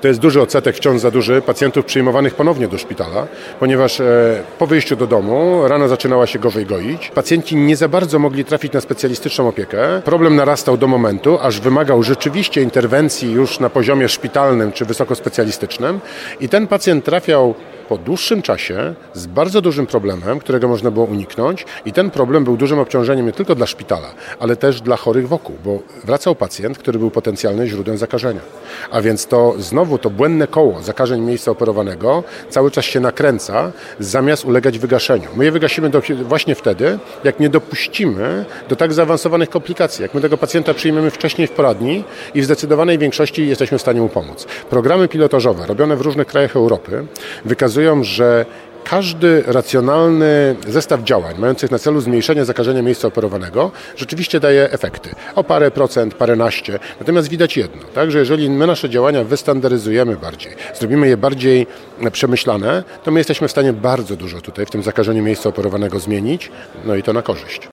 To jest duży odsetek, wciąż za duży, pacjentów przyjmowanych ponownie do szpitala, ponieważ e, po wyjściu do domu rana zaczynała się gorzej goić. Pacjenci nie za bardzo mogli trafić na specjalistyczną opiekę. Problem narastał do momentu, aż wymagał rzeczywiście interwencji już na poziomie szpitalnym czy wysokospecjalistycznym i ten pacjent trafiał po dłuższym czasie z bardzo dużym problemem, którego można było uniknąć i ten problem był dużym obciążeniem nie tylko dla szpitala, ale też dla chorych wokół, bo wracał pacjent, który był potencjalnym źródłem zakażenia. A więc to znowu to błędne koło zakażeń miejsca operowanego cały czas się nakręca, zamiast ulegać wygaszeniu. My je wygasimy do, właśnie wtedy, jak nie dopuścimy do tak zaawansowanych komplikacji, jak my tego pacjenta przyjmiemy wcześniej w poradni i w zdecydowanej większości jesteśmy w stanie mu pomóc. Programy pilotażowe robione w różnych krajach Europy wykazują, że każdy racjonalny zestaw działań mających na celu zmniejszenie zakażenia miejsca operowanego rzeczywiście daje efekty. O parę procent, paręnaście. Natomiast widać jedno, tak, że jeżeli my nasze działania wystandaryzujemy bardziej, zrobimy je bardziej przemyślane, to my jesteśmy w stanie bardzo dużo tutaj w tym zakażeniu miejsca operowanego zmienić, no i to na korzyść.